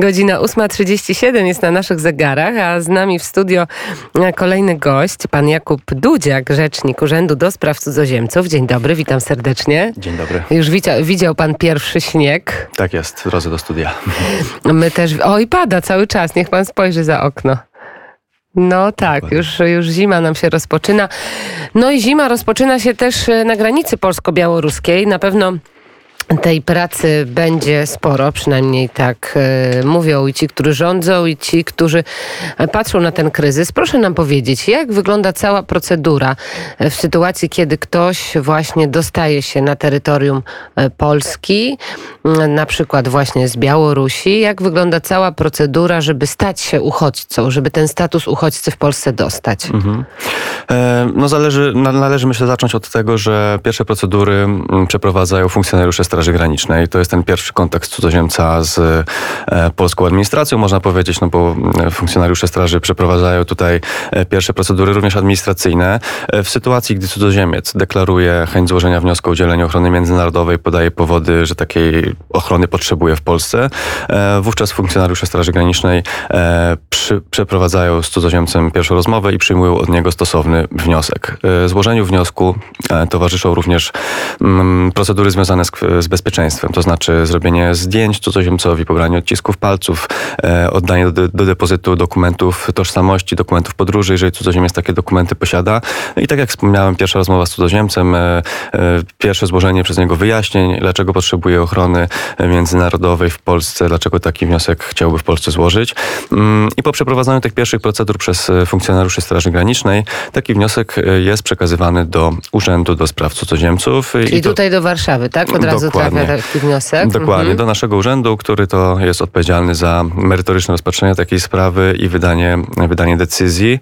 Godzina 8.37 jest na naszych zegarach, a z nami w studio kolejny gość, pan Jakub Dudziak, rzecznik Urzędu do Spraw Cudzoziemców. Dzień dobry, witam serdecznie. Dzień dobry. Już widział, widział pan pierwszy śnieg. Tak jest, w drodze do studia. My też. O, i pada cały czas, niech pan spojrzy za okno. No tak, już, już zima nam się rozpoczyna. No i zima rozpoczyna się też na granicy polsko-białoruskiej. Na pewno tej pracy będzie sporo, przynajmniej tak e, mówią i ci, którzy rządzą, i ci, którzy patrzą na ten kryzys. Proszę nam powiedzieć, jak wygląda cała procedura w sytuacji, kiedy ktoś właśnie dostaje się na terytorium e, Polski, na przykład właśnie z Białorusi, jak wygląda cała procedura, żeby stać się uchodźcą, żeby ten status uchodźcy w Polsce dostać? Mhm. E, no zależy, należy myślę zacząć od tego, że pierwsze procedury przeprowadzają funkcjonariusze Straży Granicznej. To jest ten pierwszy kontakt cudzoziemca z e, polską administracją, można powiedzieć, no bo mm, funkcjonariusze straży przeprowadzają tutaj e, pierwsze procedury, również administracyjne. E, w sytuacji, gdy cudzoziemiec deklaruje chęć złożenia wniosku o udzielenie ochrony międzynarodowej, podaje powody, że takiej ochrony potrzebuje w Polsce, wówczas funkcjonariusze Straży Granicznej przy, przeprowadzają z cudzoziemcem pierwszą rozmowę i przyjmują od niego stosowny wniosek. Złożeniu wniosku towarzyszą również mm, procedury związane z, z bezpieczeństwem, to znaczy zrobienie zdjęć cudzoziemcowi, pobranie odcisków palców, e, oddanie do, do, depozytu dokumentów tożsamości, dokumentów podróży, jeżeli cudzoziemiec takie dokumenty posiada. I tak jak wspomniałem, pierwsza rozmowa z cudzoziemcem, e, e, pierwsze złożenie przez niego wyjaśnień, dlaczego potrzebuje ochrony międzynarodowej w Polsce, dlaczego taki wniosek chciałby w Polsce złożyć. Mm, I po przeprowadzeniu tych pierwszych procedur przez funkcjonariuszy Straży Granicznej, taki wniosek e, jest przekazywany do Urzędu do Spraw Cudzoziemców. I, I tutaj do Warszawy, tak? Od razu Dokładnie. trafia taki wniosek. Dokładnie, mhm. do naszego urzędu, który to jest odpowiedzialny za merytoryczne rozpatrzenie takiej sprawy i wydanie, wydanie decyzji.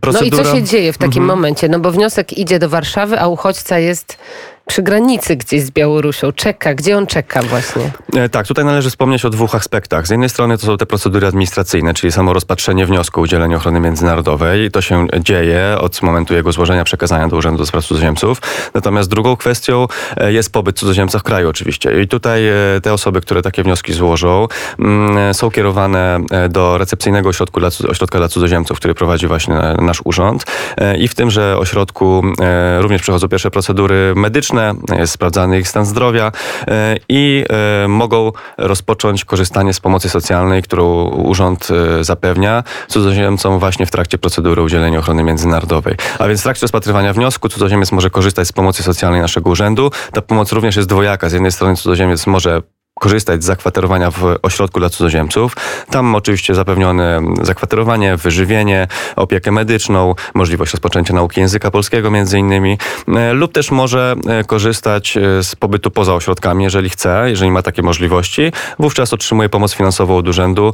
Procedura... No i co się dzieje w takim mhm. momencie? No bo wniosek idzie do Warszawy, a uchodźca jest przy granicy gdzieś z Białorusią. Czeka. Gdzie on czeka właśnie? E, tak, tutaj należy wspomnieć o dwóch aspektach. Z jednej strony to są te procedury administracyjne, czyli samo rozpatrzenie wniosku o udzielenie ochrony międzynarodowej. To się dzieje od momentu jego złożenia, przekazania do Urzędu do Spraw Cudzoziemców. Natomiast drugą kwestią e, jest pobyt cudzoziemca w kraju oczywiście. I tutaj e, te osoby, które takie wnioski złożą, mm, są kierowane do recepcyjnego ośrodku dla, ośrodka dla cudzoziemców, który prowadzi właśnie nasz urząd. I w tymże ośrodku również przechodzą pierwsze procedury medyczne, jest sprawdzany ich stan zdrowia e, i e, mogą rozpocząć korzystanie z pomocy socjalnej, którą urząd e, zapewnia cudzoziemcom właśnie w trakcie procedury udzielenia ochrony międzynarodowej. A więc w trakcie rozpatrywania wniosku cudzoziemiec może korzystać z pomocy socjalnej naszego urzędu. Ta pomoc również jest dwojaka. Z jednej strony cudzoziemiec może korzystać z zakwaterowania w ośrodku dla cudzoziemców. Tam oczywiście zapewnione zakwaterowanie, wyżywienie, opiekę medyczną, możliwość rozpoczęcia nauki języka polskiego między innymi, e, lub też może e, korzystać e, z pobytu poza ośrodkami, jeżeli chce, jeżeli ma takie możliwości. Wówczas otrzymuje pomoc finansową od urzędu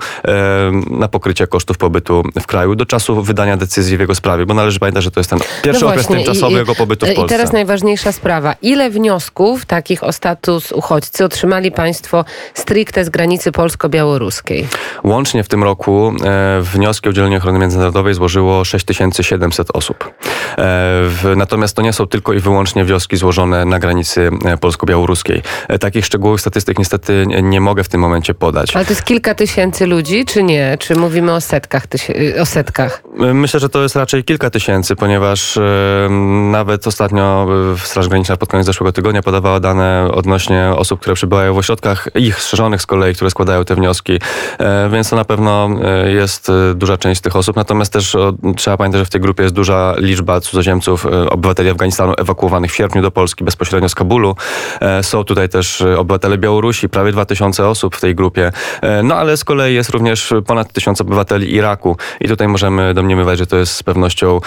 na pokrycie kosztów pobytu w kraju do czasu wydania decyzji w jego sprawie, bo należy pamiętać, że to jest ten pierwszy no okres tymczasowy jego pobytu w Polsce. I teraz najważniejsza sprawa. Ile wniosków takich o status uchodźcy otrzymali Państwo stricte z granicy polsko-białoruskiej. Łącznie w tym roku e, wnioski o udzielenie ochrony międzynarodowej złożyło 6700 osób. E, w, natomiast to nie są tylko i wyłącznie wnioski złożone na granicy e, polsko-białoruskiej. E, takich szczegółowych statystyk niestety nie, nie, mogę w tym momencie podać. Ale to jest kilka tysięcy ludzi, czy nie? Czy mówimy o setkach? O setkach? E, myślę, że to jest raczej kilka tysięcy, ponieważ e, nawet ostatnio Straż Graniczna pod koniec zeszłego tygodnia podawała dane odnośnie osób, które przybywają w ośrodkach ich strzeżonych z kolei, które składają te wnioski, e, więc to na pewno e, jest e, duża część tych osób. Natomiast też trzeba pamiętać, że w tej grupie jest duża liczba cudzoziemców, obywateli Afganistanu ewakuowanych w sierpniu do Polski bezpośrednio z Kabulu. Są tutaj też obywatele Białorusi, prawie 2000 osób w tej grupie. No ale z kolei jest również ponad 1000 obywateli Iraku i tutaj możemy domniemywać, że to jest z pewnością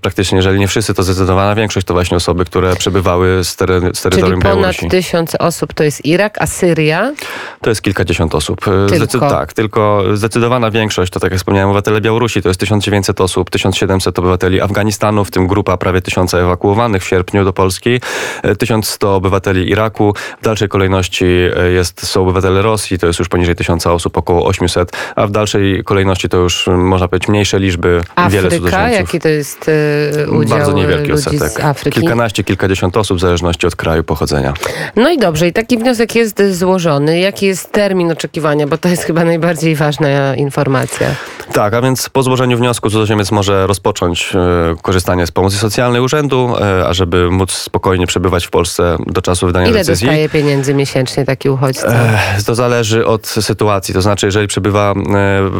praktycznie, jeżeli nie wszyscy, to zdecydowana większość to właśnie osoby, które przebywały z, teren, z terytorium Czyli ponad ponad 1000 osób to jest Irak, a Syria to jest kilkadziesiąt osób. Tylko? tak, tylko zdecydowana większość, to tak jak wspomniałem, obywatele Białorusi to jest 1900 osób, 1700 obywateli Afganistanu, w tym grupa prawie 1000 ewakuowanych w sierpniu do Polski, 1100 obywateli Iraku, w dalszej kolejności e, jest, są obywatele Rosji, to jest już poniżej 1000 osób, około 800, a w dalszej kolejności to już można powiedzieć mniejsze liczby, Afryka, wiele cudzoziemców. jaki to jest udział Bardzo niewielki odsetek. Afryki? Kilkanaście, kilkadziesiąt osób w zależności od kraju pochodzenia. No i dobrze, i taki wniosek jest złożony złożony. Jaki jest termin oczekiwania? Bo to jest chyba najbardziej ważna informacja. Tak, a więc po złożeniu wniosku cudzoziemiec może rozpocząć e, korzystanie z pomocy socjalnej urzędu, e, ażeby móc spokojnie przebywać w Polsce do czasu wydania Ile decyzji. dostaje pieniędzy miesięcznie taki uchodźca? E, To zależy od sytuacji. To znaczy, jeżeli przebywa e,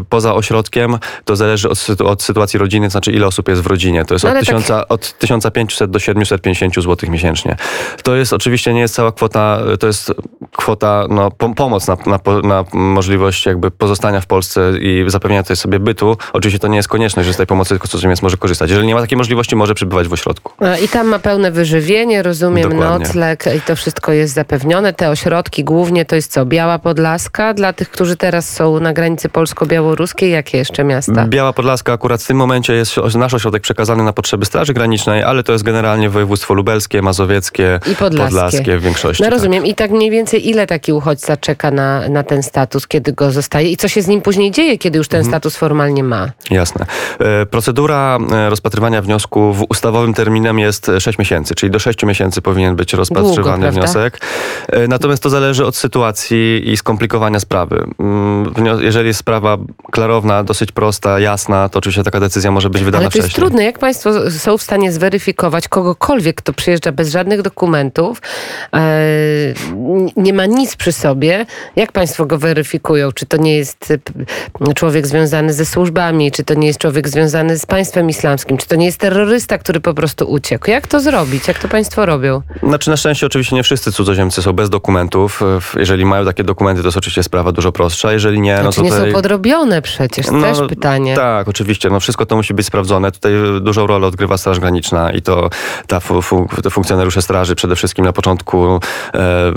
poza ośrodkiem, to zależy od, od sytuacji rodziny, to znaczy ile osób jest w rodzinie. To jest No od, tak- 1000, od 1500 do 750 zł miesięcznie. To jest oczywiście nie jest cała kwota, e, to jest kwota, no, pom- pomoc na, na, na możliwość jakby pozostania w Polsce i zapewnienia tutaj sobie bytu. Oczywiście to nie jest konieczność, że z tej pomocy tylko cudzoziemiec może korzystać. Jeżeli nie ma takiej możliwości, może przebywać w ośrodku. A, I tam ma pełne wyżywienie, rozumiem, Dokładnie. nocleg i to wszystko jest zapewnione. Te ośrodki głównie to jest co? Biała Podlaska dla tych, którzy teraz są na granicy polsko-białoruskiej. Jakie jeszcze miasta? Biała Podlaska akurat w tym momencie jest nasz ośrodek przekazany na potrzeby Straży Granicznej, ale to jest generalnie województwo lubelskie, mazowieckie, I podlaskie. w większości. No tak. rozumiem. I tak mniej więcej ile taki uchodźca czeka na, na ten status, kiedy go zostaje i co się z nim później dzieje, kiedy już ten Mhm. status formalnie ma? Jasne. E, Procedura e, rozpatrywania wniosku w ustawowym terminem jest 6 miesięcy, czyli do 6 miesięcy powinien być rozpatrywany prawda? wniosek. E, Natomiast to zależy od sytuacji i skomplikowania sprawy. Mm, Jeżeli jest sprawa klarowna, dosyć prosta, jasna, to oczywiście taka decyzja może być wydana Ale to jest wcześniej. trudne. Jak Państwo są w stanie zweryfikować kogokolwiek, kto przyjeżdża bez żadnych dokumentów, nie ma nic przy sobie, jak Państwo go weryfikują? Czy to nie jest człowiek związany ze służbami, czy to nie jest człowiek związany z państwem islamskim, czy to nie jest terrorysta, który po prostu uciekł? Jak to zrobić? Jak to Państwo robią? Znaczy na szczęście oczywiście nie wszyscy cudzoziemcy są bez dokumentów. Jeżeli mają takie dokumenty, to jest oczywiście sprawa dużo prostsza. Jeżeli nie, no Znaczy to nie tutaj... są podrobione przecież, też pytanie. Tak, oczywiście. No wszystko to musi być sprawdzone. Tutaj dużą rolę odgrywa Straż Graniczna i to ta fu, fu, te funkcjonariusze straży przede wszystkim na początku e,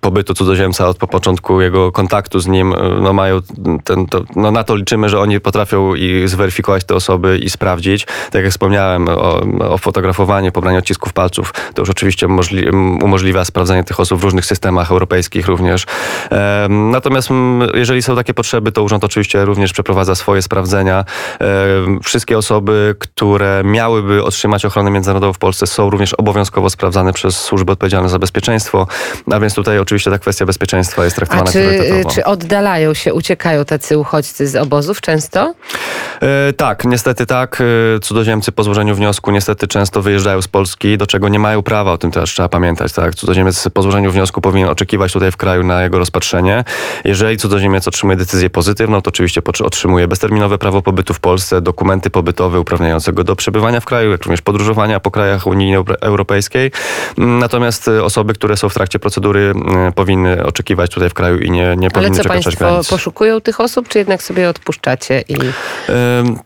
pobytu cudzoziemca, od po początku jego kontaktu z nim, e, no mają ten, to, no na to liczymy, że oni potrafią i zweryfikować te osoby i sprawdzić. Tak jak wspomniałem o, o fotografowaniu, pobraniu odcisków palców, to już oczywiście możli, umożliwia sprawdzenie tych osób w różnych systemach europejskich również. Natomiast jeżeli są takie potrzeby, to urząd oczywiście również przeprowadza swoje sprawdzenia. Wszystkie osoby, które miałyby otrzymać ochronę międzynarodową w Polsce są również obowiązkowo sprawdzane przez służby odpowiedzialne za bezpieczeństwo. A więc tutaj oczywiście ta kwestia bezpieczeństwa jest A traktowana czy, priorytetowo. czy oddalają się, uciekają tacy uchodźcy z obozów często? E, tak, niestety tak. E, Cudzoziemcy po złożeniu wniosku niestety często wyjeżdżają z Polski, do czego nie mają prawa, o tym też trzeba pamiętać. Tak? Cudzoziemiec po złożeniu wniosku powinien oczekiwać tutaj w kraju na jego rozpatrzenie. Jeżeli cudzoziemiec otrzymuje decyzję pozytywną, to oczywiście otrzymuje bezterminowe prawo pobytu w Polsce, dokumenty pobytowe uprawniające go do przebywania w kraju, jak również podróżowania po krajach Unii Euro- Europejskiej. Mm, Natomiast e, osoby, które są w trakcie procedury, powinny oczekiwać tutaj w kraju i nie, nie Ale powinny co Państwo granic. poszukują tych osób, czy jednak sobie odpuszczacie i,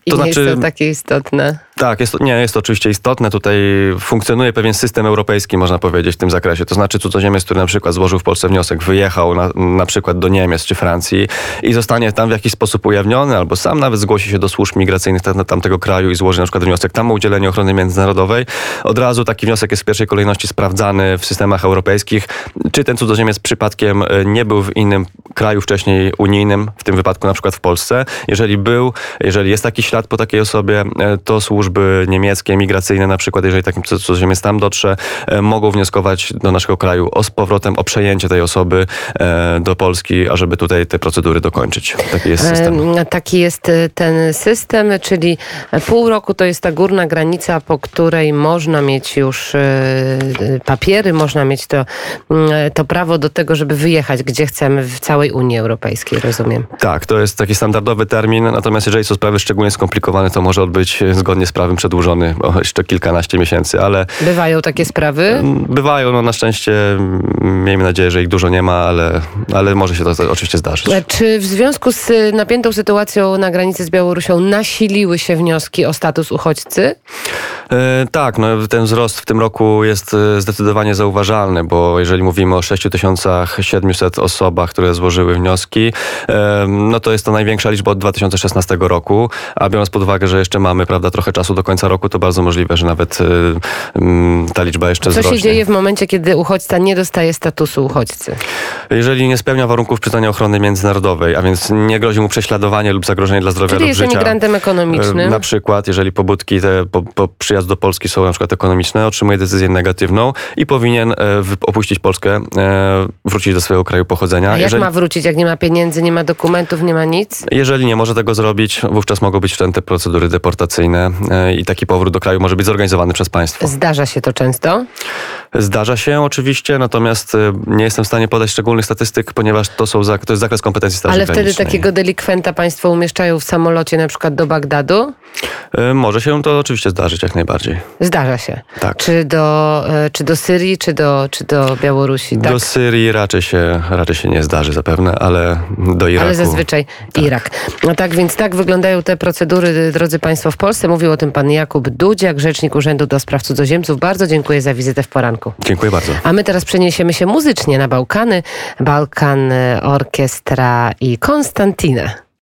i To nie znaczy, jest to takie istotne? Tak, jest, nie, jest to oczywiście istotne. Tutaj funkcjonuje pewien system europejski, można powiedzieć, w tym zakresie. To znaczy cudzoziemiec, który na przykład złożył w Polsce wniosek, wyjechał na, na przykład do Niemiec czy Francji i zostanie tam w jakiś sposób ujawniony, albo sam nawet zgłosi się do służb migracyjnych tam- tamtego kraju i złoży na przykład wniosek tam o udzielenie ochrony międzynarodowej. Od razu taki wniosek jest w pierwszej kolejności sprawdzany w systemach europejskich, czy ten cudzoziemiec przypadkiem e, nie był w innym kraju wcześniej unijnym, w tym wypadku na przykład w Polsce. Jeżeli był, jeżeli jest taki ślad po takiej osobie, e, to służby niemieckie, migracyjne na przykład, jeżeli taki cudzoziemiec tam dotrze, e, mogą wnioskować do naszego kraju o z powrotem, o przejęcie tej osoby e, do Polski, ażeby tutaj te procedury dokończyć. Taki jest system. Em, Taki jest e, ten system, czyli pół roku to jest ta górna granica, po której można mieć już e, e, papiery, można mieć to, mm, to prawo do tego, żeby wyjechać gdzie chcemy w całej Unii Europejskiej, rozumiem. Tak, to jest taki standardowy termin, natomiast jeżeli są sprawy szczególnie skomplikowane, to może odbyć e, zgodnie z prawem przedłużony o jeszcze kilkanaście miesięcy, ale Bywają takie sprawy? mm, bywają, no na szczęście, mm, miejmy nadzieję, że ich dużo nie ma, ale, ale może się to, oczywiście zdarzyć. E, Czy w związku z e, napiętą sytuacją na granicy z Białorusią nasiliły się wnioski o status uchodźcy? E, Tak, no, ten wzrost w tym roku jest e, zdecydowanie zauważalny, bo jeżeli mówimy o 6700 osobach, które złożyły wnioski, no to jest to największa liczba od 2016 roku, a biorąc pod uwagę, że jeszcze mamy prawda, trochę czasu czasu do końca roku, to bardzo możliwe, że nawet y, mm, ta liczba jeszcze Co wzrośnie. się dzieje w momencie, kiedy uchodźca nie dostaje statusu uchodźcy? Jeżeli nie spełnia warunków przyznania ochrony międzynarodowej, a więc nie grozi mu prześladowanie lub zagrożenie dla zdrowia Czyli lub jest życia. emigrantem ekonomicznym. E, Na przykład, jeżeli pobudki te po, po przyjazd do Polski są na przykład ekonomiczne, otrzymuje decyzję negatywną i powinien wy- opuścić Polskę, wrócić do swojego kraju pochodzenia. A jak jeżeli, ma wrócić, jak nie ma pieniędzy, nie ma dokumentów, nie ma nic? jeżeli nie może tego zrobić, wówczas mogą być wszczęte procedury deportacyjne i taki powrót do kraju może być zorganizowany przez państwo. Zdarza się to często. Zdarza się oczywiście, natomiast e, nie jestem w stanie podać szczególnych statystyk, ponieważ to, są, to jest zakres kompetencji Straży Ale wtedy takiego delikwenta państwo umieszczają w samolocie na przykład do Bagdadu? E, Może się to oczywiście zdarzyć jak najbardziej. Zdarza się. Tak. Czy do, e, czy do Syrii, czy do, czy do Białorusi? Tak? Do Syrii raczej się, raczej się nie zdarzy zapewne, ale do Iraku. Ale zazwyczaj Irak. No tak, więc tak wyglądają te procedury, drodzy Państwo, w Polsce. Mówił o tym pan Jakub Dudziak, rzecznik Urzędu do Spraw Cudzoziemców. Bardzo dziękuję za wizytę w poranku. Dziękuję bardzo. A my teraz przeniesiemy się muzycznie na Bałkany. Balkan Orkiestra i Konstantinę.